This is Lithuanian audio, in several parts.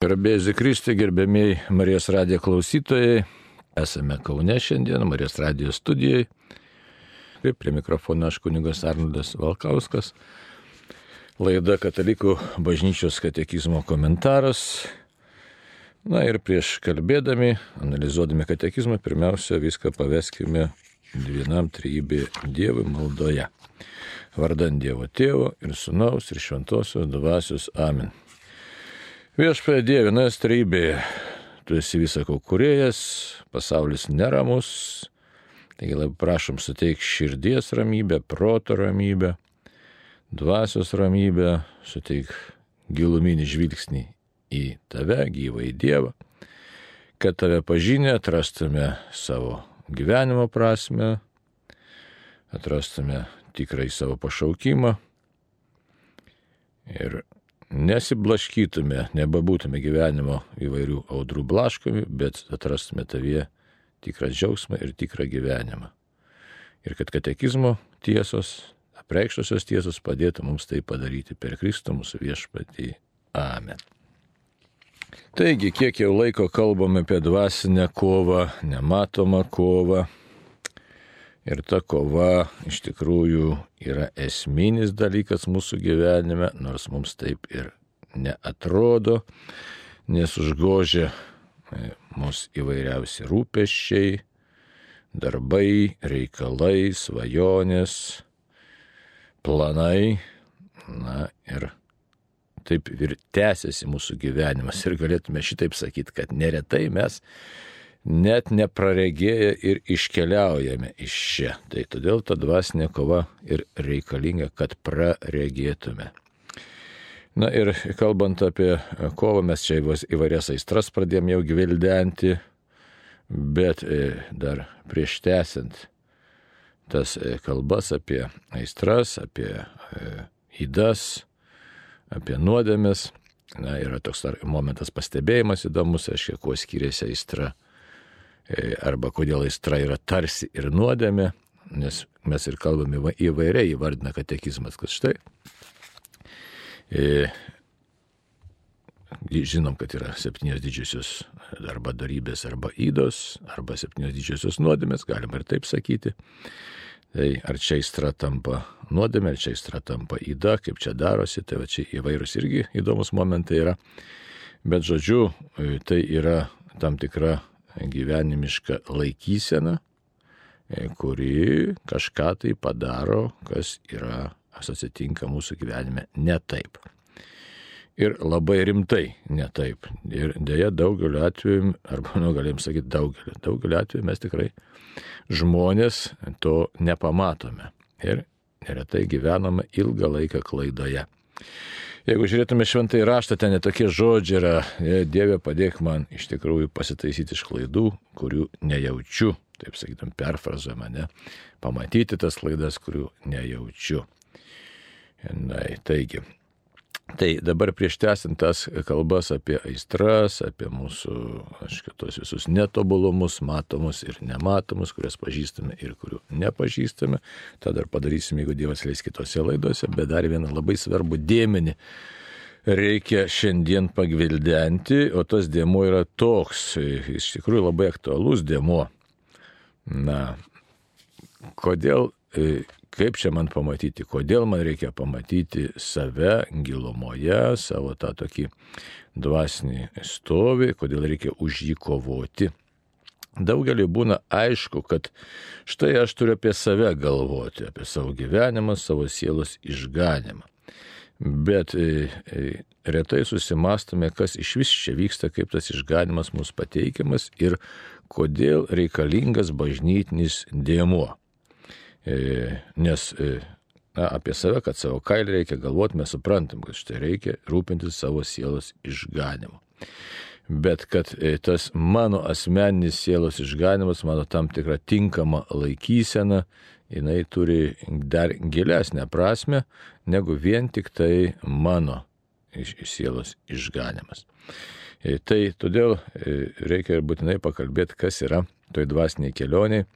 Garbėzi Kristė, gerbėmiai Marijos radijo klausytojai, esame Kaune šiandien, Marijos radijo studijai. Ir prie mikrofono aš kunigas Arnoldas Valkauskas. Laida Katalikų bažnyčios katekizmo komentaras. Na ir prieš kalbėdami, analizuodami katekizmą, pirmiausia viską paveskime vienam trybė Dievui maldoje. Vardant Dievo Tėvo ir Sūnaus ir Šventosios Dvasios Amen. Viešpatie Dieve, nas trybė, tu esi visako kuriejas, pasaulis neramus, taigi labai prašom suteik širdies ramybę, proto ramybę, dvasios ramybę, suteik giluminį žvilgsnį į tave, gyvą į Dievą, kad tave pažinę atrastume savo gyvenimo prasme, atrastume tikrai savo pašaukimą ir nesiblaškytume, nebebūtume gyvenimo įvairių audrų blaškomi, bet atrastume tavyje tikrą džiaugsmą ir tikrą gyvenimą. Ir kad katekizmo tiesos, apreikštosios tiesos padėtų mums tai padaryti per Kristų mūsų viešpatį. Amen. Taigi, kiek jau laiko kalbame apie dvasinę kovą, nematomą kovą, Ir ta kova iš tikrųjų yra esminis dalykas mūsų gyvenime, nors mums taip ir neatrodo, nes užgožia e, mūsų įvairiausi rūpeščiai, darbai, reikalai, svajonės, planai. Na ir taip ir tęsiasi mūsų gyvenimas. Ir galėtume šitaip sakyti, kad neretai mes net nepraregėję ir iškeliaujame iš čia. Tai todėl ta dvasinė kova ir reikalinga, kad praregėtume. Na ir kalbant apie kovą, mes čia įvairias aistras pradėjom jau gvildenti, bet e, dar prieš tęsiant tas e, kalbas apie aistras, apie įdas, e, apie nuodėmės, na, yra toks momentas pastebėjimas įdomus, aiškiai, kuo skiriasi aistra arba kodėl aistra yra tarsi ir nuodėmė, nes mes ir kalbame įvairiai įvardina katekizmas, kad štai e, žinom, kad yra septynios didžiosios arba darybės, arba įdos, arba septynios didžiosios nuodėmės, galima ir taip sakyti. Tai ar čia aistra tampa nuodėmė, ar čia aistra tampa įda, kaip čia darosi, tai va čia įvairūs irgi įdomus momentai yra. Bet žodžiu, e, tai yra tam tikra gyvenimišką laikyseną, e, kuri kažką tai padaro, kas yra, kas atsitinka mūsų gyvenime ne taip. Ir labai rimtai ne taip. Ir dėja daugeliu atveju, arba, nu, galim sakyti daugeliu, daugeliu atveju mes tikrai žmonės to nepamatome. Ir neretai gyvename ilgą laiką klaidoje. Jeigu žiūrėtume šventai raštą, ten netokie žodžiai yra, Dieve padėk man iš tikrųjų pasitaisyti iš klaidų, kurių nejaučiu, taip sakytum, perfrazuojama, ne, pamatyti tas klaidas, kurių nejaučiu. Na, taigi, Tai dabar prieš tęsint tas kalbas apie aistras, apie mūsų, aš kitos visus netobulumus, matomus ir nematomus, kuriuos pažįstame ir kurių nepažįstame, tą dar padarysime, jeigu Dievas leis kitose laidose, bet dar vieną labai svarbų dėmenį reikia šiandien pagvildenti, o tas dėmo yra toks, iš tikrųjų labai aktualus dėmo. Na, kodėl kaip čia man pamatyti, kodėl man reikia pamatyti save gilumoje, savo tą tokį dvasinį stovį, kodėl reikia už jį kovoti. Daugelį būna aišku, kad štai aš turiu apie save galvoti, apie savo gyvenimą, savo sielos išganimą. Bet e, e, retai susimastome, kas iš vis čia vyksta, kaip tas išganimas mūsų pateikiamas ir kodėl reikalingas bažnytinis dėmuo. E, nes e, na, apie save, kad savo kailį reikia galvoti, mes suprantam, kad štai reikia rūpintis savo sielos išganimu. Bet kad e, tas mano asmeninis sielos išganimas, mano tam tikra tinkama laikysena, jinai turi dar gilesnę prasme negu vien tik tai mano iš, iš sielos išganimas. Tai todėl reikia ir būtinai pakalbėti, kas yra toj dvasiniai kelioniai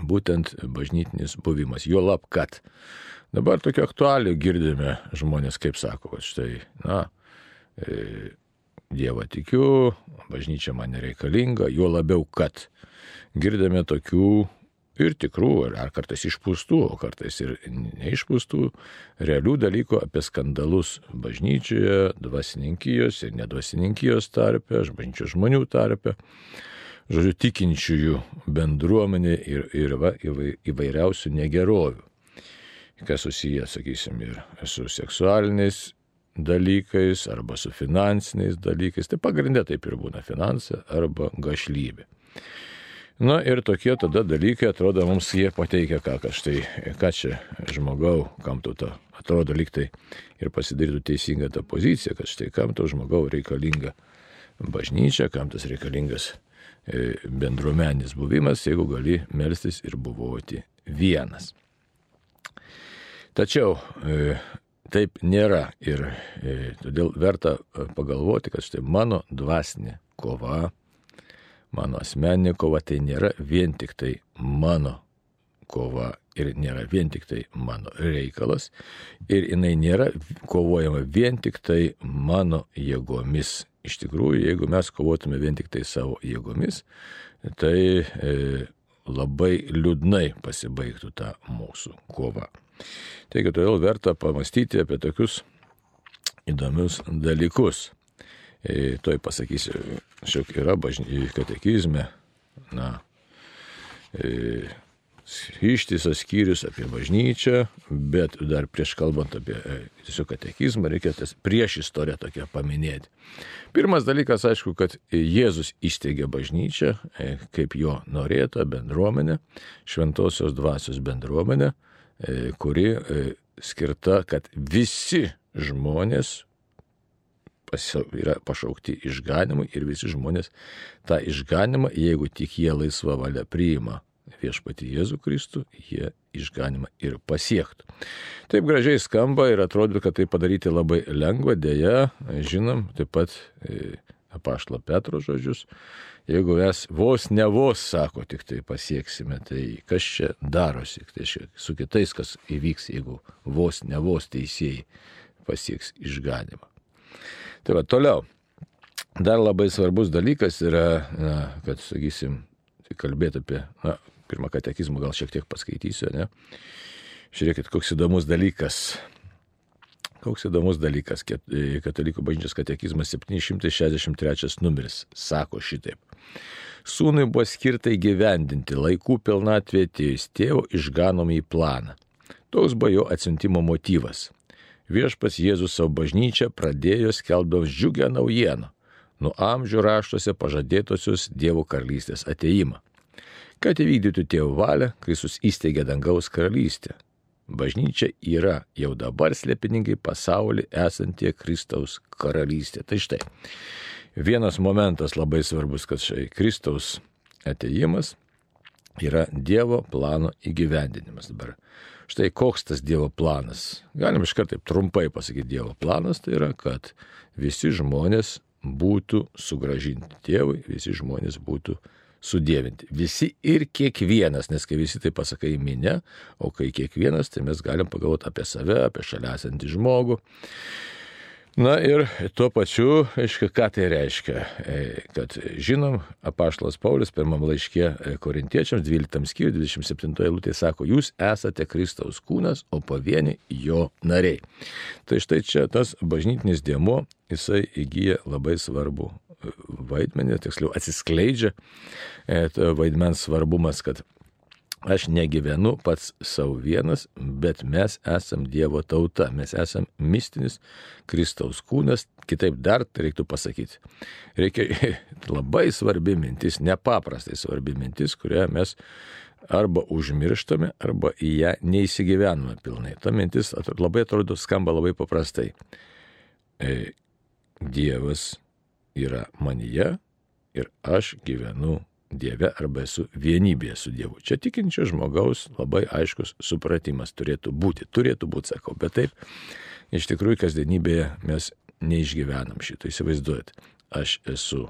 būtent bažnytinis buvimas. Jo lab, kad dabar tokių aktualių girdime žmonės, kaip sako, kad štai, na, e, Dievą tikiu, bažnyčia man nereikalinga, juo labiau, kad girdame tokių ir tikrų, ar kartais išpūstų, o kartais ir neišpūstų realių dalykų apie skandalus bažnyčioje, dvasininkijos ir nedvasininkijos tarpe, bažnyčios žmonių tarpe, žodžiu, tikinčiųjų bendruomenė ir, ir va, įvairiausių negerovių, kas susiję, sakysim, ir su seksualiniais dalykais arba su finansiniais dalykais. Tai pagrindė taip ir būna finansai arba gašlybė. Na ir tokie tada dalykai, atrodo, mums jie pateikia ką, kad štai, ką čia žmogau, kam tu to, atrodo liktai ir pasidarytų teisinga ta pozicija, kad štai kam to žmogau reikalinga bažnyčia, kam tas reikalingas bendruomenis buvimas, jeigu gali melstis ir buvoti vienas. Tačiau e, taip nėra ir e, todėl verta pagalvoti, kad štai mano dvasinė kova mano asmeninė kova tai nėra vien tik tai mano kova ir nėra vien tik tai mano reikalas ir jinai nėra kovojama vien tik tai mano jėgomis. Iš tikrųjų, jeigu mes kovotume vien tik tai savo jėgomis, tai e, labai liūdnai pasibaigtų ta mūsų kova. Taigi todėl verta pamastyti apie tokius įdomius dalykus. E, toj pasakysiu, šiek yra bažny, katekizme, na, e, ištisas skyrius apie bažnyčią, bet dar prieš kalbant apie e, tiesiog katekizmą, reikia tas prieš istoriją tokią paminėti. Pirmas dalykas, aišku, kad Jėzus įsteigė bažnyčią, e, kaip jo norėta bendruomenė, šventosios dvasios bendruomenė, e, kuri skirta, kad visi žmonės yra pašaukti išganimui ir visi žmonės tą išganimą, jeigu tik jie laisva valia priima viešpati Jėzų Kristų, jie išganimą ir pasiektų. Taip gražiai skamba ir atrodo, kad tai padaryti labai lengva, dėja, žinom, taip pat e, apaštlo Petro žodžius, jeigu mes vos ne vos, sako, tik tai pasieksime, tai kas čia darosi, tai su kitais, kas įvyks, jeigu vos ne vos teisėjai pasieks išganimą. Tai va toliau. Dar labai svarbus dalykas yra, na, kad, sakysim, kalbėti apie, na, pirmą katekizmą gal šiek tiek paskaitysiu, ne? Žiūrėkit, koks įdomus dalykas. Koks įdomus dalykas, Katalikų bažnyčios katekizmas 763 numeris sako šitaip. Sūnui buvo skirta įgyvendinti laikų pilnatvė atėjus tėvo išganomį į planą. Toks buvo jo atsiuntimo motyvas viešpas Jėzus savo bažnyčią pradėjo skelbdamas džiugę naujieną - nuo amžių raštuose pažadėtosios Dievo karalystės ateimą. Kad įvykdytų tėvų valią, Kristus įsteigė dangaus karalystę. Bažnyčia yra jau dabar slėpininkai pasaulį esantie Kristaus karalystė. Tai štai, vienas momentas labai svarbus, kad štai Kristaus ateimas yra Dievo plano įgyvendinimas. Dabar Štai koks tas Dievo planas. Galim iš karto taip trumpai pasakyti, Dievo planas tai yra, kad visi žmonės būtų sugražinti tėvui, visi žmonės būtų sudėvinti. Visi ir kiekvienas, nes kai visi tai pasakai minė, o kai kiekvienas, tai mes galim pagalvoti apie save, apie šalia esantį žmogų. Na ir tuo pačiu, aiškiai, ką tai reiškia, e, kad žinom, apaštalas Paulius pirmam laiškė e, korintiečiams 12 skyriui 27 eilutė sako, jūs esate Kristaus kūnas, o pavieni jo nariai. Tai štai čia tas bažnytinis dėmo, jisai įgyja labai svarbu vaidmenį, tiksliau atsiskleidžia vaidmens svarbumas, kad Aš negyvenu pats savo vienas, bet mes esam Dievo tauta, mes esam mistinis Kristaus kūnas, kitaip dar tai reiktų pasakyti. Reikia labai svarbi mintis, nepaprastai svarbi mintis, kurią mes arba užmirštame, arba į ją neįsigyvename pilnai. Ta mintis labai atrodo skamba labai paprastai. E, Dievas yra manyje ir aš gyvenu Dieve arba esu vienybėje su Dievu. Čia tikinčio žmogaus labai aiškus supratimas turėtų būti. Turėtų būti, sakau, bet taip, iš tikrųjų kasdienybėje mes neišgyvenam šito. Įsivaizduojat, aš esu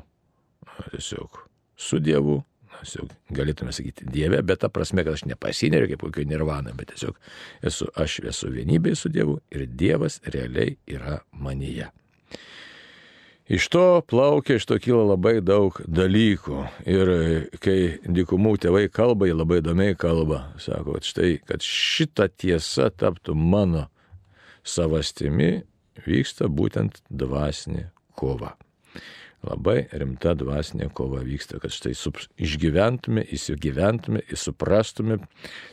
tiesiog su Dievu, tiesiog galėtume sakyti Dieve, bet ta prasme, kad aš nepasineriu kaip kokio nirvana, bet tiesiog esu aš esu vienybėje su Dievu ir Dievas realiai yra manyje. Iš to plaukia, iš to kyla labai daug dalykų. Ir kai dikumų tėvai kalba, jie labai įdomiai kalba. Sako, kad štai, kad šita tiesa taptų mano savastimi, vyksta būtent dvasinė kova. Labai rimta dvasinė kova vyksta, kad štai išgyventume, įsigyventume, įsuprastume,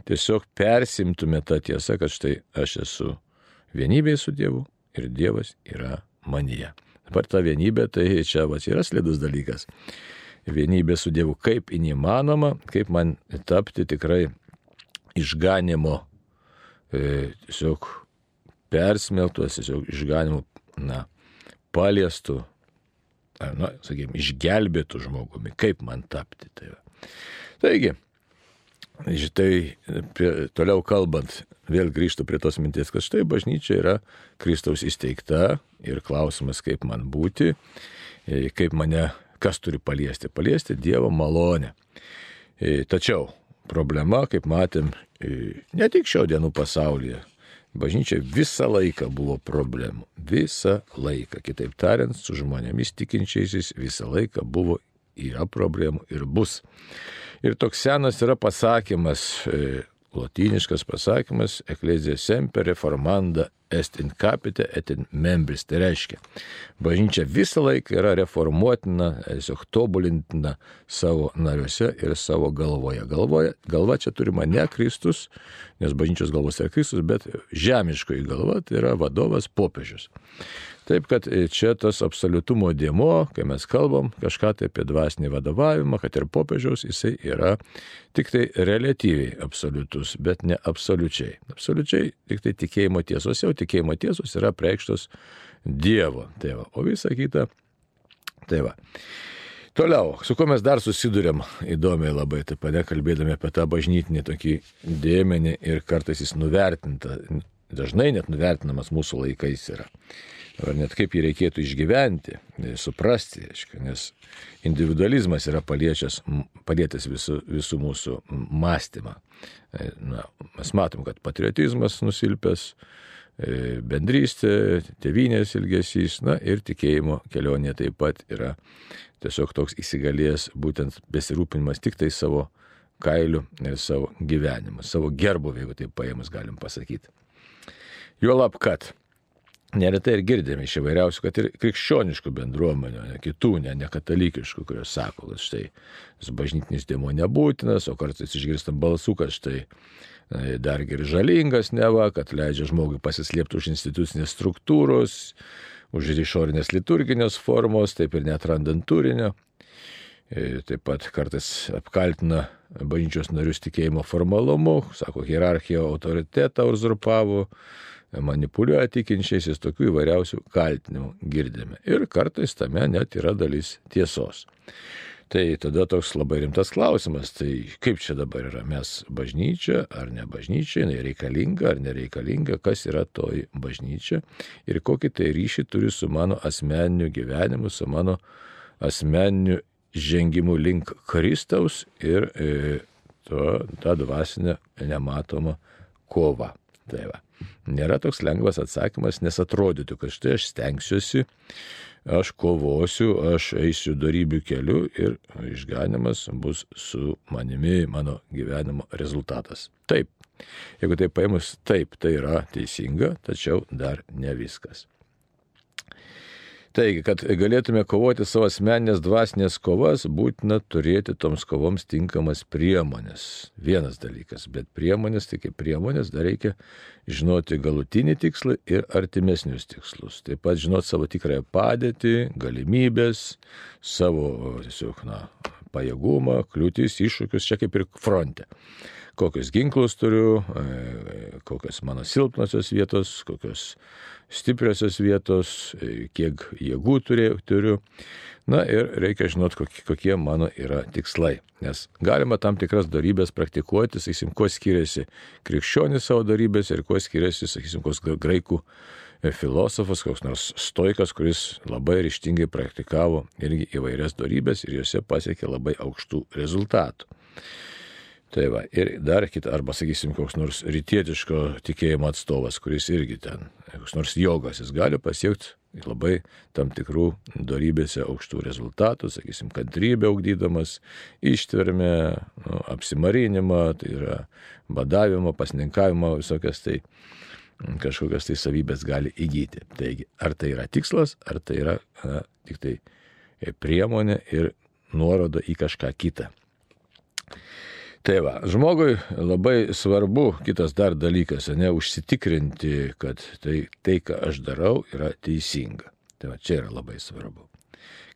tiesiog persimtume tą tiesą, kad štai aš esu vienybėje su Dievu ir Dievas yra manyje. Dabar ta vienybė, tai čia vas yra slidus dalykas. Vienybė su Dievu, kaip įmanoma, kaip man tapti tikrai išganimo, e, tiesiog persmeltos, tiesiog išganimo, na, paliestų, na, sakykime, išgelbėtų žmogumi, kaip man tapti. Tai va. Taigi, Šitai, toliau kalbant, vėl grįžtu prie tos minties, kad štai bažnyčia yra Kristaus įsteigta ir klausimas, kaip man būti, e, kaip mane, kas turi paliesti. Paliesti Dievo malonę. E, tačiau problema, kaip matėm, e, ne tik šio dienų pasaulyje, bažnyčia visą laiką buvo problemų. Visą laiką, kitaip tariant, su žmonėmis tikinčiaisiais visą laiką buvo, yra problemų ir bus. Ir toks senas yra pasakymas, lotyniškas pasakymas, eklezija semper reformanda est in capite et in membris. Tai reiškia, bažnyčia visą laiką yra reformuotina, tiesiog tobulintina savo nariuose ir savo galvoje. Galvoje, galva čia turima ne Kristus, nes bažnyčios galvos yra Kristus, bet žemiškoji galva tai yra vadovas popiežius. Taip kad e, čia tas absoliutumo dėmo, kai mes kalbam kažką tai apie dvasinį vadovavimą, kad ir popiežiaus jisai yra tik tai relatyviai absoliutus, bet ne absoliučiai. Absoliučiai tik tai tikėjimo tiesos, jau tikėjimo tiesos yra preikštos Dievo. Tai va, o visa kita. Tai va. Toliau, su kuo mes dar susidurėm įdomiai labai, taip pat kalbėdami apie tą bažnytinį tokį dėmenį ir kartais jis nuvertinta, dažnai net nuvertinamas mūsų laikais yra ar net kaip jį reikėtų išgyventi, suprasti, aiškia, nes individualizmas yra paliečęs, palėtęs visų, visų mūsų mąstymą. E, na, mes matom, kad patriotizmas nusilpęs, e, bendrystė, tėvynės ilgesys, na ir tikėjimo kelionė taip pat yra tiesiog toks įsigalėjęs būtent besirūpinimas tik tai savo kailiu ir savo gyvenimu, savo gerbuvį, jeigu taip paėmus galim pasakyti. Juolab, kad Neretai ir girdėme iš įvairiausių, kad ir krikščioniškų bendruomenių, ne kitų, ne, ne katalikiškų, kurios sako, kad štai bažnytinis dėmo nebūtinas, o kartais išgirstam balsų, kad štai dar ir žalingas neva, kad leidžia žmogui pasislėpti už institucinės struktūros, už išorinės liturginės formos, taip ir netrandant turinio. E, taip pat kartais apkaltina bažnyčios narius tikėjimo formalumu, sako, hierarchija autoritetą uzurpavo manipuliuoja tikinčiaisiais, tokių įvairiausių kaltinimų girdime. Ir kartais tame net yra dalis tiesos. Tai tada toks labai rimtas klausimas, tai kaip čia dabar yra, mes bažnyčia ar ne bažnyčia, jinai reikalinga ar nereikalinga, kas yra toji bažnyčia ir kokį tai ryšį turi su mano asmeniniu gyvenimu, su mano asmeniniu žengimu link Kristaus ir e, to, tą dvasinę nematomą kovą. Tai va nėra toks lengvas atsakymas, nes atrodytų, kad štai aš stengsiuosi, aš kovosiu, aš eisiu darybių keliu ir išganimas bus su manimi mano gyvenimo rezultatas. Taip, jeigu tai paėmus, taip, tai yra teisinga, tačiau dar ne viskas. Taigi, kad galėtume kovoti savo asmeninės dvasinės kovas, būtina turėti toms kovoms tinkamas priemonės. Vienas dalykas, bet priemonės, kaip priemonės, dar reikia žinoti galutinį tikslą ir artimesnius tikslus. Taip pat žinoti savo tikrąją padėtį, galimybės, savo tiesiog, na, pajėgumą, kliūtis, iššūkius, čia kaip ir fronte kokius ginklus turiu, e, kokios mano silpnosios vietos, kokios stipriosios vietos, e, kiek jėgų turiu. Na ir reikia žinot, kokie, kokie mano yra tikslai. Nes galima tam tikras darybės praktikuoti, sakysim, kuo skiriasi krikščionis savo darybės ir kuo skiriasi, sakysim, koks graikų e, filosofas, koks nors stoikas, kuris labai ryštingai praktikavo irgi įvairias darybės ir juose pasiekė labai aukštų rezultatų. Tai va, ir dar kita, arba sakysim, koks nors rytietiško tikėjimo atstovas, kuris irgi ten, koks nors jogas, jis gali pasiekti labai tam tikrų darybėse aukštų rezultatų, sakysim, kantrybę augdydamas, ištvermę, nu, apsimarinimą, tai yra badavimo, pasninkavimo, visokias tai kažkokias tai savybės gali įgyti. Taigi, ar tai yra tikslas, ar tai yra na, tik tai priemonė ir nuoroda į kažką kitą. Tai va, žmogui labai svarbu, kitas dar dalykas, ne užsitikrinti, kad tai, tai, ką aš darau, yra teisinga. Tai va, čia yra labai svarbu.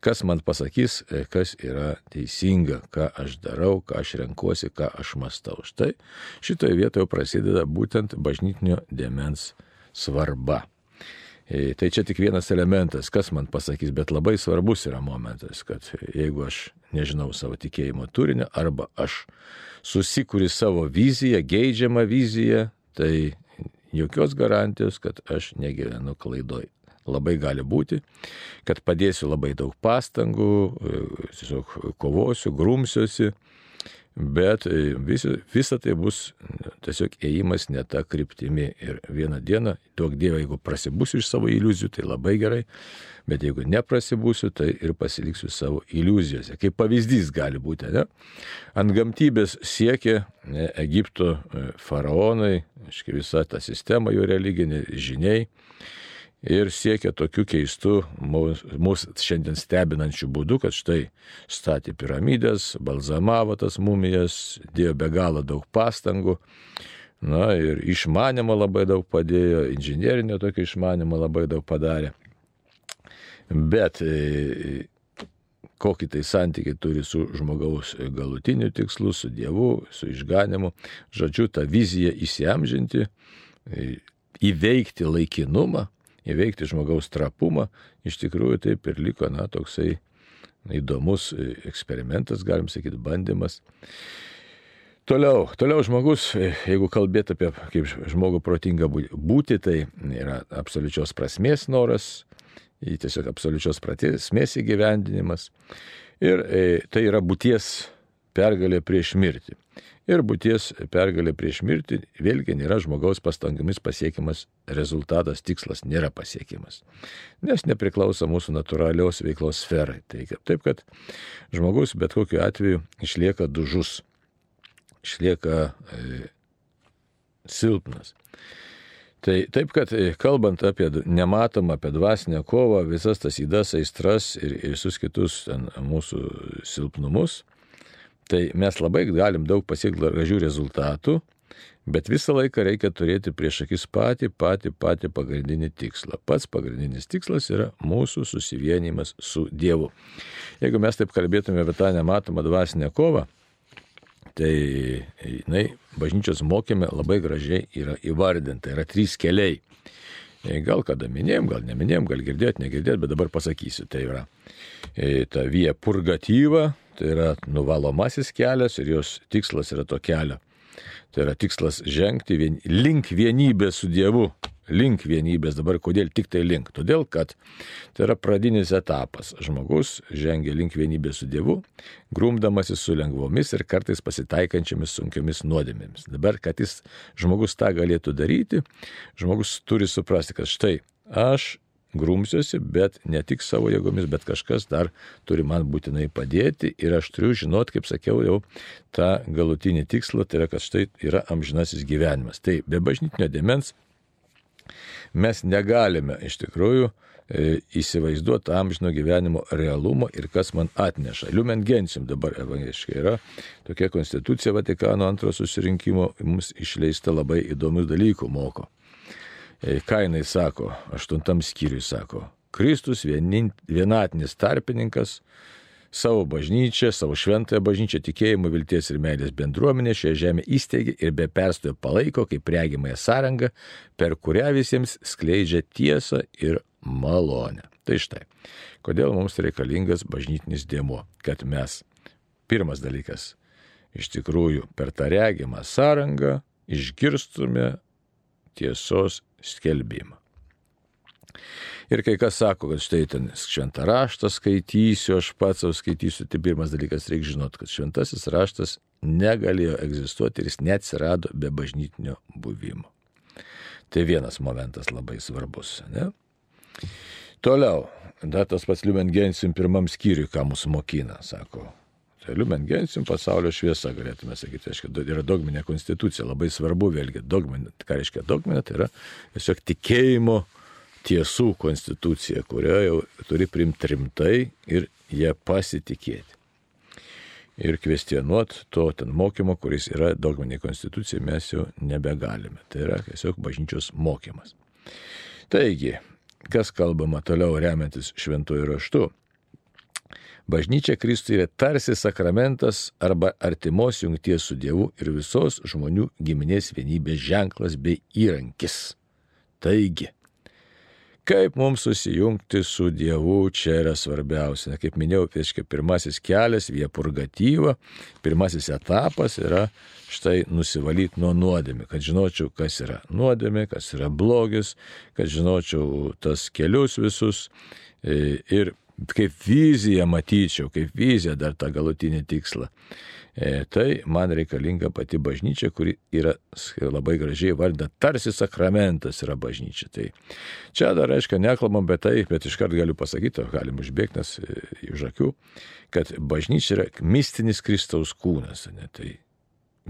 Kas man pasakys, e, kas yra teisinga, ką aš darau, ką aš renkuosi, ką aš mastau. Štai šitoje vietoje prasideda būtent bažnytinio demens svarba. E, tai čia tik vienas elementas, kas man pasakys, bet labai svarbus yra momentas, kad jeigu aš nežinau savo tikėjimo turinio arba aš susikuri savo viziją, geidžiamą viziją, tai jokios garantijos, kad aš negyvenu klaidoj. Labai gali būti, kad padėsiu labai daug pastangų, e, tiesiog kovosiu, grumsiuosi, bet e, visa, visa tai bus tiesiog ėjimas ne tą kryptimį ir vieną dieną, duok Dievą, jeigu prasibūsiu iš savo iliuzijų, tai labai gerai, bet jeigu neprasibūsiu, tai ir pasiliksiu savo iliuzijose. Kaip pavyzdys gali būti, ne? Ant gamtybės siekia ne, Egipto e, faraonai, aiškiai visa ta sistema jų religinė, žiniai ir siekia tokiu keistu mūsų šiandien stebinančiu būdu, kad štai statė piramidės, balzamavo tas mumijas, dėjo be galo daug pastangų. Na ir išmanimo labai daug padėjo, inžinierinio tokio išmanimo labai daug padarė. Bet e, kokį tai santykiai turi su žmogaus galutiniu tikslu, su Dievu, su išganimu. Žodžiu, tą viziją įsiamžinti, e, įveikti laikinumą, įveikti žmogaus trapumą, iš tikrųjų taip ir liko, na, toksai įdomus eksperimentas, galim sakyti, bandymas. Toliau, toliau žmogus, jeigu kalbėt apie kaip žmogų protingą būti, tai yra absoliučios prasmės noras, tiesiog absoliučios prasmės įgyvendinimas. Ir e, tai yra būties pergalė prieš mirtį ir būties pergalė prieš mirtį vėlgi nėra žmogaus pastangomis pasiekiamas rezultatas, tikslas nėra pasiekiamas, nes nepriklauso mūsų natūralios veiklos sferai. Tai, taip, kad žmogus bet kokiu atveju išlieka dužus, išlieka e, silpnas. Tai taip, kad e, kalbant apie nematomą, apie dvasinę kovą, visas tas įdas, aistras ir, ir visus kitus mūsų silpnumus, Tai mes labai galim daug pasiekti gražių rezultatų, bet visą laiką reikia turėti prieš akis patį, patį, patį pagrindinį tikslą. Pats pagrindinis tikslas yra mūsų susivienimas su Dievu. Jeigu mes taip kalbėtume apie tą nematomą dvasinę kovą, tai jinai bažnyčios mokėme labai gražiai yra įvardinta. Yra trys keliai. Gal kada minėjom, gal neminėjom, gal girdėt, negirdėt, bet dabar pasakysiu. Tai yra e, ta vie purgatyva, Tai yra nuvalomasis kelias ir jos tikslas yra to kelio. Tai yra tikslas žengti vien, link vienybės su Dievu. Link vienybės dabar kodėl tik tai link? Todėl, kad tai yra pradinis etapas. Žmogus žengia link vienybės su Dievu, grumdamasis su lengvomis ir kartais pasitaikančiamis sunkiomis nuodėmėmis. Dabar, kad jis žmogus tą galėtų daryti, žmogus turi suprasti, kad štai aš grumsiuosi, bet ne tik savo jėgomis, bet kažkas dar turi man būtinai padėti ir aš turiu žinot, kaip sakiau, jau tą galutinį tikslą, tai yra, kad štai yra amžinasis gyvenimas. Tai be bažnytinio demens mes negalime iš tikrųjų e, įsivaizduoti amžino gyvenimo realumo ir kas man atneša. Liumen Gensim dabar evangeliškai yra tokia konstitucija Vatikano antro susirinkimo mums išleista labai įdomių dalykų moko. Ką jinai sako, aštuntam skyriui sako, Kristus vienatinis tarpininkas savo bažnyčią, savo šventąją bažnyčią, tikėjimo, vilties ir meilės bendruomenę šioje žemėje įsteigė ir be perstojo palaiko kaip regimąją sąrangą, per kurią visiems skleidžia tiesą ir malonę. Tai štai, kodėl mums reikalingas bažnytinis dėmo, kad mes, pirmas dalykas, iš tikrųjų per tą regimą sąrangą išgirstume tiesos skelbimą. Ir kai kas sako, kad štai ten šventą raštą skaitysiu, aš pats savo skaitysiu, tai pirmas dalykas reikia žinoti, kad šventasis raštas negalėjo egzistuoti ir jis neatsirado be bažnytinio buvimo. Tai vienas momentas labai svarbus. Ne? Toliau, dar tas pats Liumengensim pirmam skyriui, ką mūsų mokina, sako. Tai Liumengensim pasaulio šviesa, galėtume sakyti, reiškia, yra dogminė konstitucija, labai svarbu vėlgi, dogminė, ką reiškia dogminė, tai yra tiesiog tikėjimo tiesų konstitucija, kurią jau turi primti rimtai ir ją pasitikėti. Ir kvestionuot to ten mokymo, kuris yra dogminė konstitucija, mes jau nebegalime. Tai yra tiesiog bažnyčios mokymas. Taigi, kas kalbama toliau remiantis šventuoju raštu? Bažnyčia Kristui yra tarsi sakramentas arba artimos jungties su Dievu ir visos žmonių giminės vienybės ženklas bei įrankis. Taigi, Kaip mums susijungti su Dievu, čia yra svarbiausia. Kaip minėjau, tai reiškia pirmasis kelias, vie purgatyva, pirmasis etapas yra štai nusivalyti nuo nuodėmė, kad žinočiau, kas yra nuodėmė, kas yra blogis, kad žinočiau tas kelius visus e, ir kaip viziją matyčiau, kaip viziją dar tą galutinį tikslą. E, tai man reikalinga pati bažnyčia, kuri yra labai gražiai vardina, tarsi sakramentas yra bažnyčia. Tai čia dar, aišku, nekalbam apie tai, bet iškart galiu pasakyti, galim užbėgti nes iš e, akių, kad bažnyčia yra mistinis Kristaus kūnas. Ne? Tai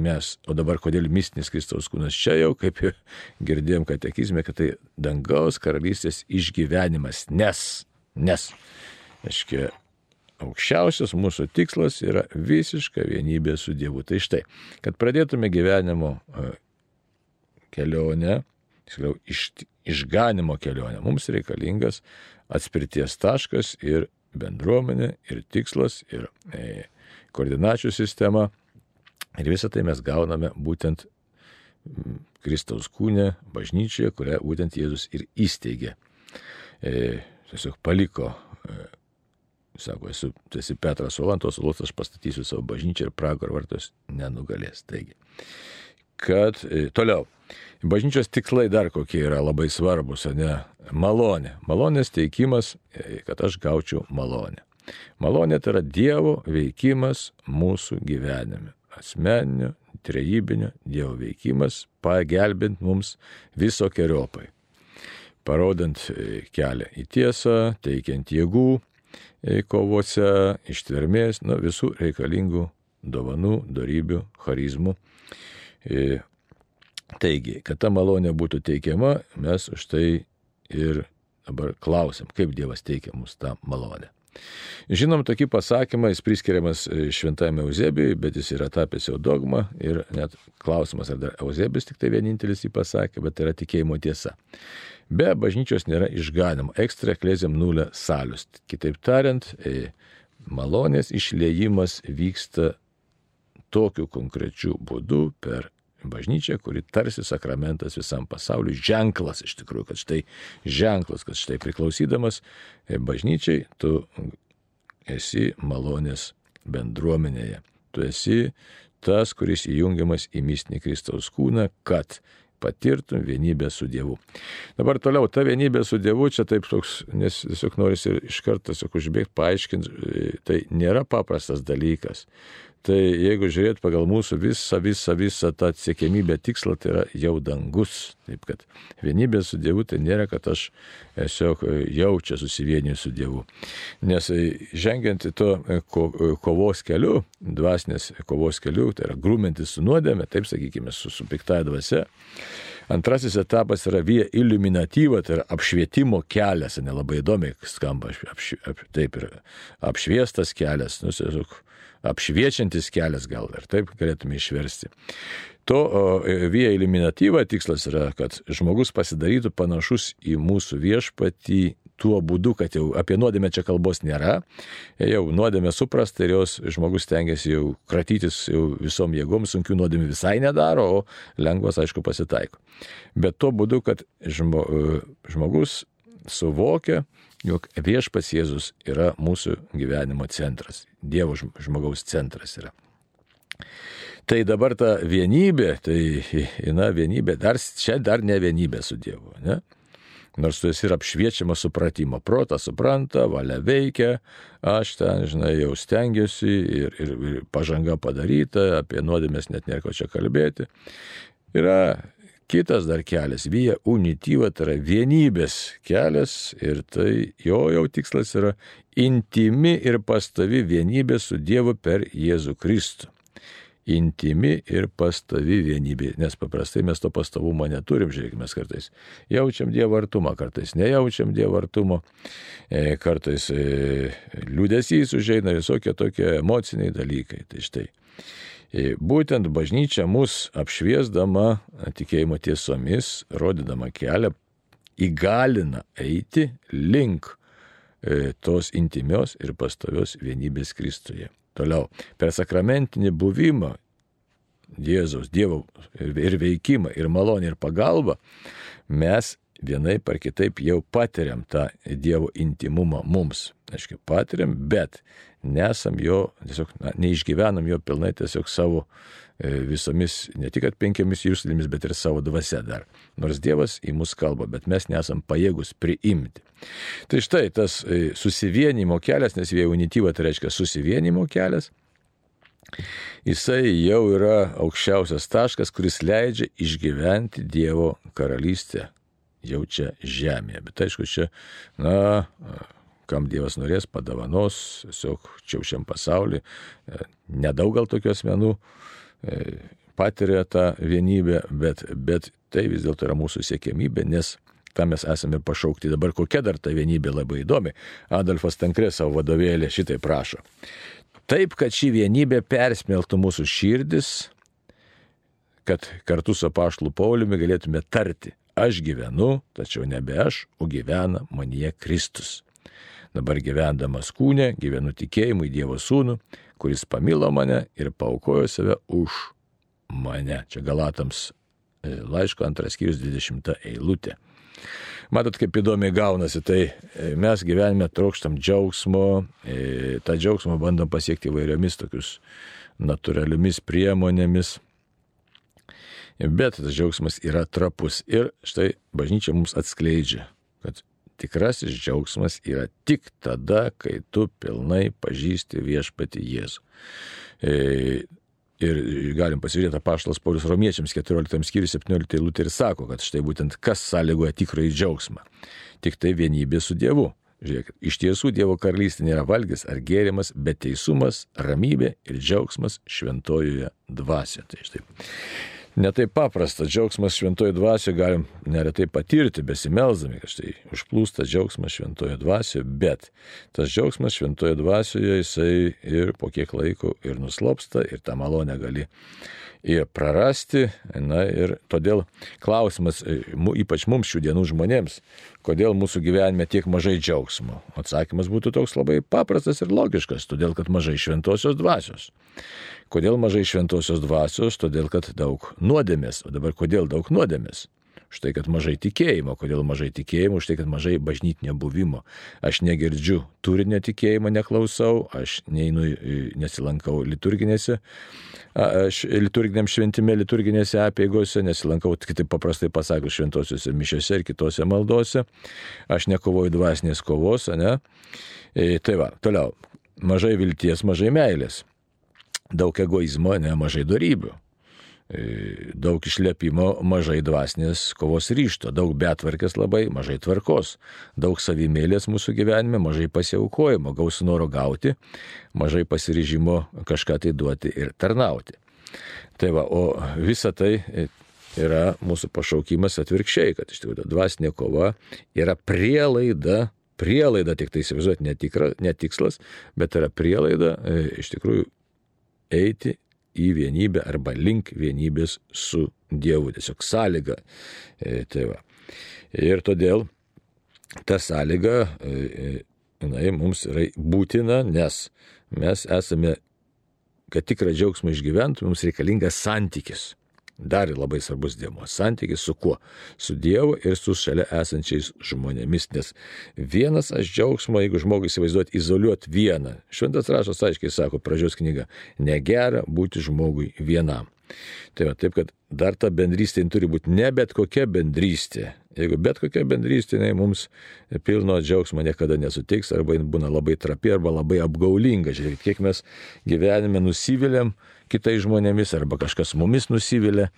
mes, o dabar kodėl mistinis Kristaus kūnas čia jau, kaip girdėjom katekizme, kad tai dangaus karalystės išgyvenimas, nes, nes, aiškiai, aukščiausias mūsų tikslas yra visiška vienybė su Dievu. Tai štai, kad pradėtume gyvenimo e, kelionę, tiksliau, iš, išganimo kelionę, mums reikalingas atspirties taškas ir bendruomenė, ir tikslas, ir e, koordinačių sistema. Ir visą tai mes gauname būtent Kristaus kūne, bažnyčioje, kurią būtent Jėzus ir įsteigė. E, tiesiog paliko e, Sako, esu, tu esi Petras Olantos, Ulos aš pastatysiu savo bažnyčią ir pragaro vartos nenugalės. Taigi, kad e, toliau. Bažnyčios tikslai dar kokie yra labai svarbus, ne? Malonė. Malonės teikimas, e, kad aš gaučiau malonę. Malonė tai yra Dievo veikimas mūsų gyvenime. Asmeninio, trejybinio Dievo veikimas, pagelbint mums visokiojopai. Parodant e, kelią į tiesą, teikiant jėgų, kovose, ištvermės, nu, visų reikalingų dovanų, darybių, charizmų. E, taigi, kad ta malonė būtų teikiama, mes už tai ir dabar klausim, kaip Dievas teikia mums tą malonę. Žinom, tokį pasakymą jis priskiriamas e, šventame Eusebijui, bet jis yra tapęs jau dogma ir net klausimas, ar dar Eusebijus tik tai vienintelis jį pasakė, bet tai yra tikėjimo tiesa. Be bažnyčios nėra išganimo, ekstra eklezėm nulė salius. Kitaip tariant, e, malonės išliejimas vyksta tokiu konkrečiu būdu per bažnyčią, kuri tarsi sakramentas visam pasauliu, ženklas iš tikrųjų, kad štai ženklas, kad štai priklausydamas e, bažnyčiai, tu esi malonės bendruomenėje. Tu esi tas, kuris įjungiamas į mistinį Kristaus kūną, kad patirtum vienybę su Dievu. Dabar toliau, ta vienybė su Dievu, čia taip toks, nes tiesiog norisi iš karto tiesiog užbėgti, paaiškinti, tai nėra paprastas dalykas. Tai jeigu žiūrėt pagal mūsų visą, visą, visą tą siekėmybę tikslą, tai yra jau dangus. Taip kad vienybė su Dievu tai nėra, kad aš tiesiog jaučia susivieniju su Dievu. Nes žengiant į to kovos keliu, dvasinės kovos keliu, tai yra grūmintis su nuodėme, taip sakykime, su, su piktaja dvasia. Antrasis etapas yra vie iliuminatyva, tai yra apšvietimo kelias, nelabai įdomiai skamba, apš, ap, taip ir apšviestas kelias, nu, tiesiog apšviečiantis kelias gal ir taip galėtume išversti. To via eliminatyva tikslas yra, kad žmogus pasidarytų panašus į mūsų viešpatį tuo būdu, kad jau apie nuodėmę čia kalbos nėra, jau nuodėmė suprasta ir jos žmogus tengiasi jau kratytis jau visom jėgom, sunkių nuodėmė visai nedaro, o lengvas aišku pasitaiko. Bet tuo būdu, kad žmo, žmogus suvokia, jog viešpas Jėzus yra mūsų gyvenimo centras, Dievo žmogaus centras yra. Tai dabar ta vienybė, tai, na, vienybė, dar, čia dar ne vienybė su Dievu, ne? nors tu esi ir apšviečiama supratimo. Protas supranta, valia veikia, aš ten, žinai, jau stengiuosi ir, ir, ir pažanga padaryta, apie nuodėmės net nėra ko čia kalbėti. Yra kitas dar kelias, vyja unityva, tai yra vienybės kelias ir tai jo jau tikslas yra intimi ir pastovi vienybė su Dievu per Jėzų Kristų intimi ir pastovi vienybė, nes paprastai mes to pastovumo neturim, žiūrėkime, kartais jaučiam Dievo artumą, kartais nejaučiam Dievo artumo, e, kartais e, liūdėsys užeina visokie tokie emociniai dalykai. Tai štai. E, būtent bažnyčia mus apšviesdama tikėjimo tiesomis, rodydama kelią, įgalina eiti link tos intimios ir pastovios vienybės Kristuje. Toliau, per sakramentinį buvimą Jėzaus, Dievo ir veikimą, ir malonę, ir pagalbą, mes vienai par kitaip jau patiriam tą Dievo intimumą mums. Aiškiai, patiriam, bet nesam jo, tiesiog na, neišgyvenam jo pilnai tiesiog savo e, visomis, ne tik penkiamis jūslėmis, bet ir savo dvasia dar. Nors Dievas į mus kalba, bet mes nesam pajėgus priimti. Tai štai tas e, susivienimo kelias, nes vėjų unityva tai reiškia susivienimo kelias, jisai jau yra aukščiausias taškas, kuris leidžia išgyventi Dievo karalystę jau čia žemėje. Bet aišku, čia, na, kam Dievas norės, padavanos, tiesiog čia šiam pasauliu. E, nedaug gal tokių asmenų e, patiria tą vienybę, bet, bet tai vis dėlto yra mūsų siekėmybė, nes tam mes esame pašaukti. Dabar kokia dar ta vienybė labai įdomi. Adolfas Tankrė savo vadovėlė šitai prašo. Taip, kad ši vienybė persmeltų mūsų širdis, kad kartu su pašlu Pauliumi galėtume tarti, aš gyvenu, tačiau nebe aš, o gyvena manyje Kristus. Dabar gyvendamas kūne, gyvenu tikėjimu į Dievo sūnų, kuris pamilo mane ir paukojo save už mane. Čia Galatams e, laiško antras skyrius 20 eilutė. Matot, kaip įdomiai gaunasi, tai e, mes gyvenime trokštam džiaugsmo, e, tą džiaugsmą bandom pasiekti įvairiomis tokius natūraliomis priemonėmis. Bet tas džiaugsmas yra trapus. Ir štai bažnyčia mums atskleidžia, kad tikrasis džiaugsmas yra tik tada, kai tu pilnai pažįsti viešpati Jėzų. E, ir galim pasižiūrėti apaštalas Paulius Romiečiams 14 skyrius 17 eilutė ir sako, kad štai būtent kas sąlygoja tikrąjį džiaugsmą. Tik tai vienybė su Dievu. Žiūrėkit, iš tiesų Dievo karalystė nėra valgis ar gėrimas, bet teisumas, ramybė ir džiaugsmas šventojoje dvasioje. Tai štai netai paprasta. Džiaugsmas šventojo dvasioje galim neretai patirti, besimelzdami, kad štai užplūsta džiaugsmas šventojo dvasioje, bet tas džiaugsmas šventojo dvasioje jisai ir po kiek laiko ir nuslopsta ir tą malonę gali ir prarasti. Na ir todėl klausimas, e, ypač mums šių dienų žmonėms, kodėl mūsų gyvenime tiek mažai džiaugsmo? Atsakymas būtų toks labai paprastas ir logiškas, todėl kad mažai šventosios dvasios. Kodėl mažai šventosios dvasios? Todėl kad daug nuodėmės. O dabar kodėl daug nuodėmės? Štai kad mažai tikėjimo. Kodėl mažai tikėjimo? Štai kad mažai bažnytinio buvimo. Aš negirdžiu turinio tikėjimo, neklausau, aš neinu, nesilankau liturginėse, aš liturginiam šventime, liturginėse apėgose, nesilankau, kitaip paprastai pasakius, šventosiuose mišiose ir kitose maldose. Aš nekovoju dvasinės kovos, ne? E, tai va, toliau. Mažai vilties, mažai meilės. Daug egoizmo, ne mažai darybių daug išlepimo, mažai dvasinės kovos ryšto, daug betvarkės labai, mažai tvarkos, daug savimėlės mūsų gyvenime, mažai pasiaukojimo, gaus noro gauti, mažai pasiryžimo kažką tai duoti ir tarnauti. Tai va, o visa tai yra mūsų pašaukimas atvirkščiai, kad iš tikrųjų dvasinė kova yra prielaida, prielaida tik tai įsivaizduoti netikslas, bet yra prielaida e, iš tikrųjų eiti į vienybę arba link vienybės su Dievu. Tiesiog sąlyga. E, tai va. Ir todėl ta sąlyga e, jinai mums yra būtina, nes mes esame, kad tikrą džiaugsmą išgyventume, mums reikalingas santykis. Dar labai svarbus dėmo - santykis su kuo? Su Dievu ir su šalia esančiais žmonėmis. Nes vienas aš džiaugsmo, jeigu žmogus įsivaizduot, izoliuot vieną. Šventas rašas aiškiai sako, pradžios knyga, negera būti žmogui vienam. Tai va, taip, kad dar ta bendrystė turi būti ne bet kokia bendrystė, Jeigu bet kokia bendrystė jinai mums pilno džiaugsmo niekada nesutiks, arba jin būna labai trapi, arba labai apgaulinga. Žiūrėkit, kiek mes gyvenime nusivylėm kitais žmonėmis, arba kažkas mumis nusivylė,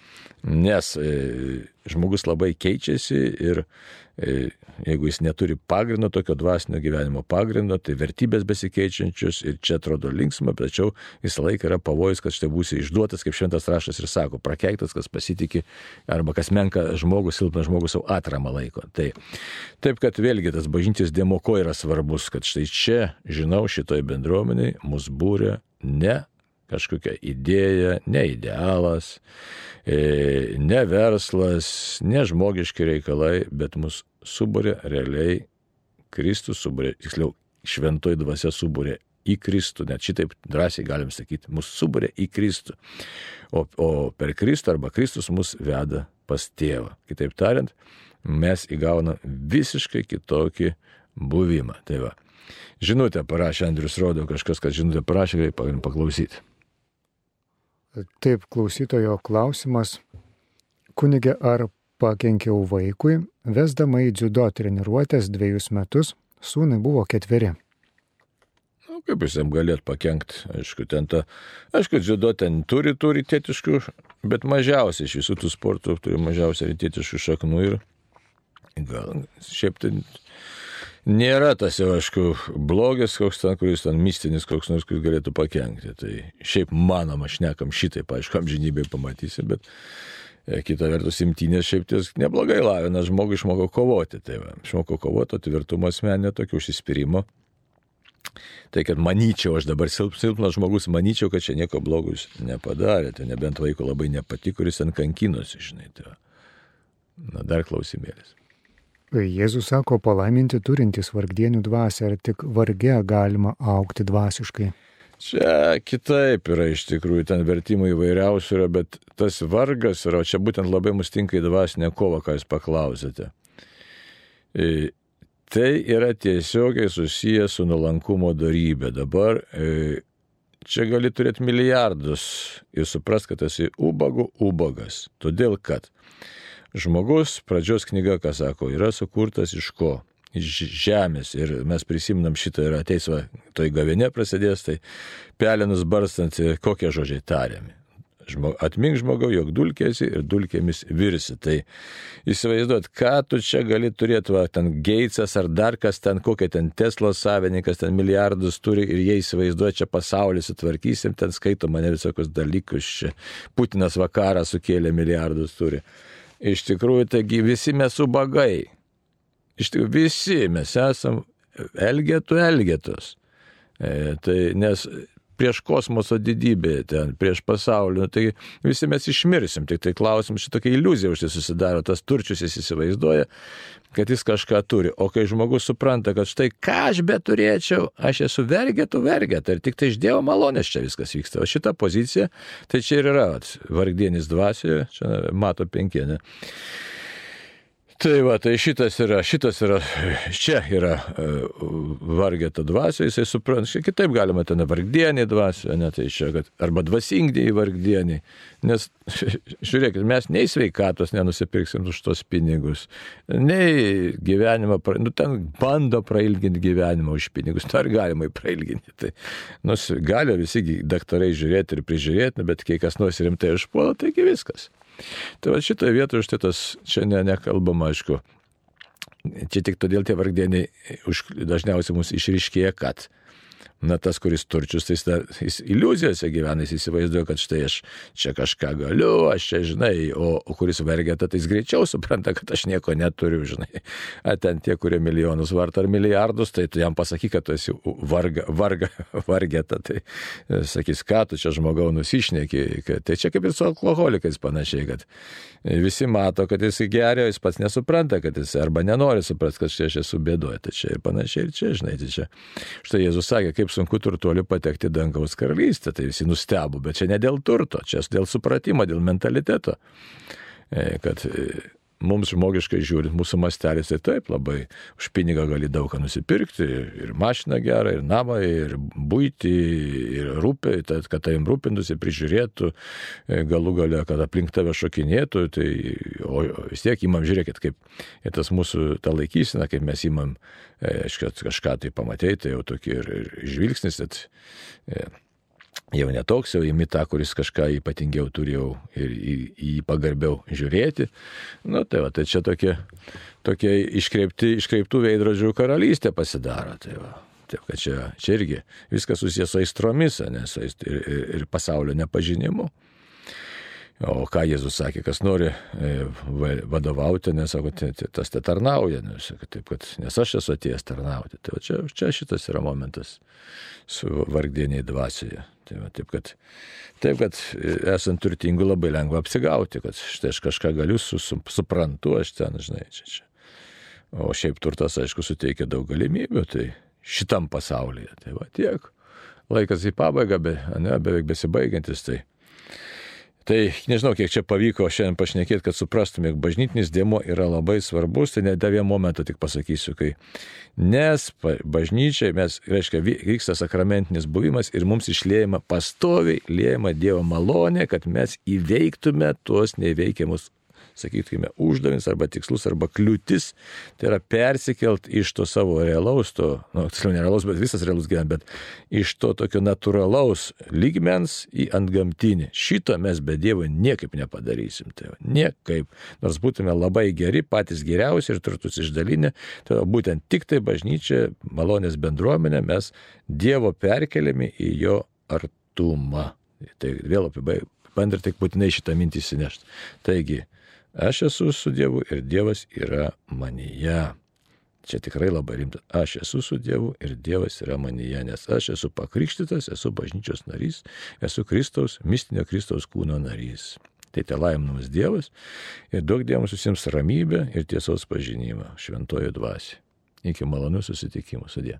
nes e, žmogus labai keičiasi ir e, jeigu jis neturi pagrindo, tokio dvasinio gyvenimo pagrindo, tai vertybės besikeičiančios ir čia atrodo linksma, tačiau visą laiką yra pavojus, kad štai būsi išduotas, kaip šventas rašas ir sako, prakeiktas, kas pasitikė, arba kas menka žmogus, silpnas žmogus savo atramą laiko. Tai, taip, kad vėlgi tas bažnytis demoko yra svarbus, kad štai čia, žinau, šitoje bendruomeniai mus būrė ne kažkokia idėja, ne idealas, e, ne verslas, ne žmogiški reikalai, bet mus subūrė realiai Kristus, subūrė, tiksliau, šventoji dvasia subūrė į Kristų, net šitaip drąsiai galim sakyti, mus subūrė į Kristų, o, o per Kristų arba Kristus mus veda pas tėvą. Kitaip tariant, mes įgaunam visiškai kitokį buvimą. Tai va. Žinutę parašė Andrius Rodo, kažkas, kad žinutę parašė, galim paklausyti. Taip, klausytojo klausimas. Kunigė, ar pakenkiau vaikui, vesdama į dziudo treniruotės dviejus metus, sūnai buvo ketveri. Nu, kaip jūs jam galėt pakengti, aišku, ten ta, aišku, dziudo ten turi, turi tėtiškų, bet mažiausiai iš visų tų sportų turi mažiausiai tėtiškų šaknų ir gal šiaip ten nėra tas jau, aišku, blogis koks ten, kuris ten mistinis koks nors, kuris galėtų pakengti. Tai šiaip manoma, šnekam šitaip, aišku, amžinybėje pamatysi, bet E, kita vertus, imtynės šiaip ties neblogai lavina, žmogui išmoko kovoti. Tai va, išmoko kovoti, tvirtumo asmenė, tokio užsispyrimo. Tai kad manyčiau, aš dabar silp, silpnas žmogus, manyčiau, kad čia nieko blogo jūs nepadarė, tai nebent vaiko labai nepatiko, kuris ant kankinosi, žinai. Tai va. Na, dar klausimėlis. Jėzus sako palaiminti turintys vargdienių dvasę, ar tik varge galima aukti dvasiškai? Čia kitaip yra iš tikrųjų, ten vertimų įvairiausių yra, bet tas vargas yra, o čia būtent labai mus tinka į dvasinę kovą, ką jūs paklausėte. E, tai yra tiesiogiai susijęs su nuolankumo darybė. Dabar e, čia gali turėti milijardus ir supras, kad esi ubagų ubagas. Todėl, kad žmogus, pradžios knyga, ką sako, yra sukurtas iš ko? iš žemės ir mes prisimnam šitą ir ateis, va, toj gavinė prasidės, tai pelenus barstant, kokie žodžiai tariami. Žmog, atmink žmogau, jog dulkėsi ir dulkėmis virsi. Tai įsivaizduot, ką tu čia gali turėti, va, ten Geitsas ar dar kas ten, kokia ten Teslos savininkas, ten milijardus turi ir jie įsivaizduoja, čia pasaulį sutvarkysim, ten skaito mane visokius dalykus, čia Putinas vakarą sukėlė milijardus turi. Iš tikrųjų, taigi visi mes ubagai. Iš tikrųjų, visi mes esam elgetų elgetos. E, tai nes prieš kosmoso didybę, ten, prieš pasaulį, nu, tai visi mes išmirsim, tik tai klausim, šitokia iliuzija už tai susidaro, tas turčius jis įsivaizduoja, kad jis kažką turi, o kai žmogus supranta, kad štai ką aš bet turėčiau, aš esu vergėtų vergėta ir tik tai iš Dievo malonės čia viskas vyksta, o šita pozicija, tai čia ir yra vargdienis dvasioje, čia mato penkienė. Tai va, tai šitas yra, šitas yra, čia yra uh, vargeta dvasia, jisai supranta, kitaip galima ten vargdienį dvasia, ne tai čia, kad arba dvasingdėjai vargdienį, nes žiūrėkit, mes nei sveikatos nenusipirksim už tos pinigus, nei gyvenimą, nu ten bando prailginti gyvenimą už pinigus, dar galima prailginti. Tai, nu, gali visi daktarai žiūrėti ir prižiūrėti, bet kai kas nors rimtai išpuola, taigi viskas. Tai va šitoje vietoje štai tas čia ne, nekalbama, aišku. Čia tik todėl tie vargdieniai dažniausiai mums išryškėja, kad Na, tas, kuris turčius, tai jis, jis iliuzijose gyvena, jis įsivaizduoja, kad štai aš čia kažką galiu, aš čia žinai, o, o kuris vergeta, tai jis greičiau supranta, kad aš nieko neturiu, žinai. A ten tie, kurie milijonus varto ar milijardus, tai tu jam pasakyk, kad tu esi varga, varga, vargeta, tai e, sakys, ką tu čia žmogau nusišneki. Tai čia kaip ir su alkoholikais panašiai, kad visi mato, kad jis geria, jis pats nesupranta, kad jis arba nenori suprasti, kad čia aš esu bėdoje. Tai čia ir panašiai ir čia, žinai, tai čia. Štai Jėzus sakė, kaip kaip sunku turtuoliu patekti dangaus karalystę. Tai visi nustebo, bet čia ne dėl turto, čia dėl supratimo, dėl mentaliteto. E, kad e, mums žmogiškai žiūrint, mūsų mastelis tai taip labai. Už pinigą gali daug ką nusipirkti, ir mašiną gerą, ir namą, ir būti, ir rūpė, tad, kad tavim rūpintųsi, prižiūrėtų, e, galų gale, kad aplink tave šokinėtų, tai o vis tiek įmam žiūrėkit, kaip tas mūsų ta laikysena, kaip mes įmam, aišku, e, kažką tai pamatėjai, tai jau tokį ir, ir žvilgsnis, kad e, jau netoks, jau imi tą, kuris kažką ypatingiau turėjau ir į jį pagarbiau žiūrėti. Nu, tai va, tai čia tokie, tokie iškreipti, iškreiptų veidrodžių karalystė pasidaro. Tai va. Taip, kad čia, čia irgi viskas susijęs su aistromis, nes ir, ir, ir pasaulio nepažinimu. O ką Jėzus sakė, kas nori e, vadovauti, nesako, tas te tarnauja, nes, taip, kad, nes aš esu atėjęs tarnauti. Tai čia, čia šitas yra momentas su vargdieniai dvasioje. Tai va, taip, kad, taip, kad esant turtingu labai lengva apsigauti, kad štai aš kažką galiu, su, su, suprantu, aš ten, žinai, čia čia. O šiaip turtas, aišku, suteikia daug galimybių, tai šitam pasaulyje. Tai va tiek. Laikas į pabaigą, be, ne, beveik besibaigiantis, tai Tai nežinau, kiek čia pavyko šiandien pašnekėti, kad suprastume, jog bažnytinis dėmo yra labai svarbus, tai dar vieną momentą tik pasakysiu, kai nes bažnyčiai mes, reiškia, vyksta sakramentinis buvimas ir mums išlėjama pastoviai, lėjama Dievo malonė, kad mes įveiktume tuos neveikiamus sakytume, uždavinys arba tikslus arba kliūtis, tai yra persikelt iš to savo realaus, to, nu, tiksliau nerealaus, bet visas realus gyvenimas, bet iš to tokio natūralaus lygmens į antgamtinį. Šito mes be Dievo niekaip nepadarysim. Tai niekaip. Nors būtume labai geri, patys geriausi ir turtus išdalinę, tai būtent tik tai bažnyčia, malonės bendruomenė, mes Dievo perkeliami į jo artumą. Tai vėl bandai tik būtinai šitą mintį įsinešti. Taigi, Aš esu su Dievu ir Dievas yra manyje. Čia tikrai labai rimta. Aš esu su Dievu ir Dievas yra manyje, nes aš esu pakrikštytas, esu bažnyčios narys, esu Kristaus, mistinio Kristaus kūno narys. Tai te laiminamas Dievas ir duok Dievams visiems ramybę ir tiesos pažinimą šventojo dvasiai. Iki malonių susitikimų sudė.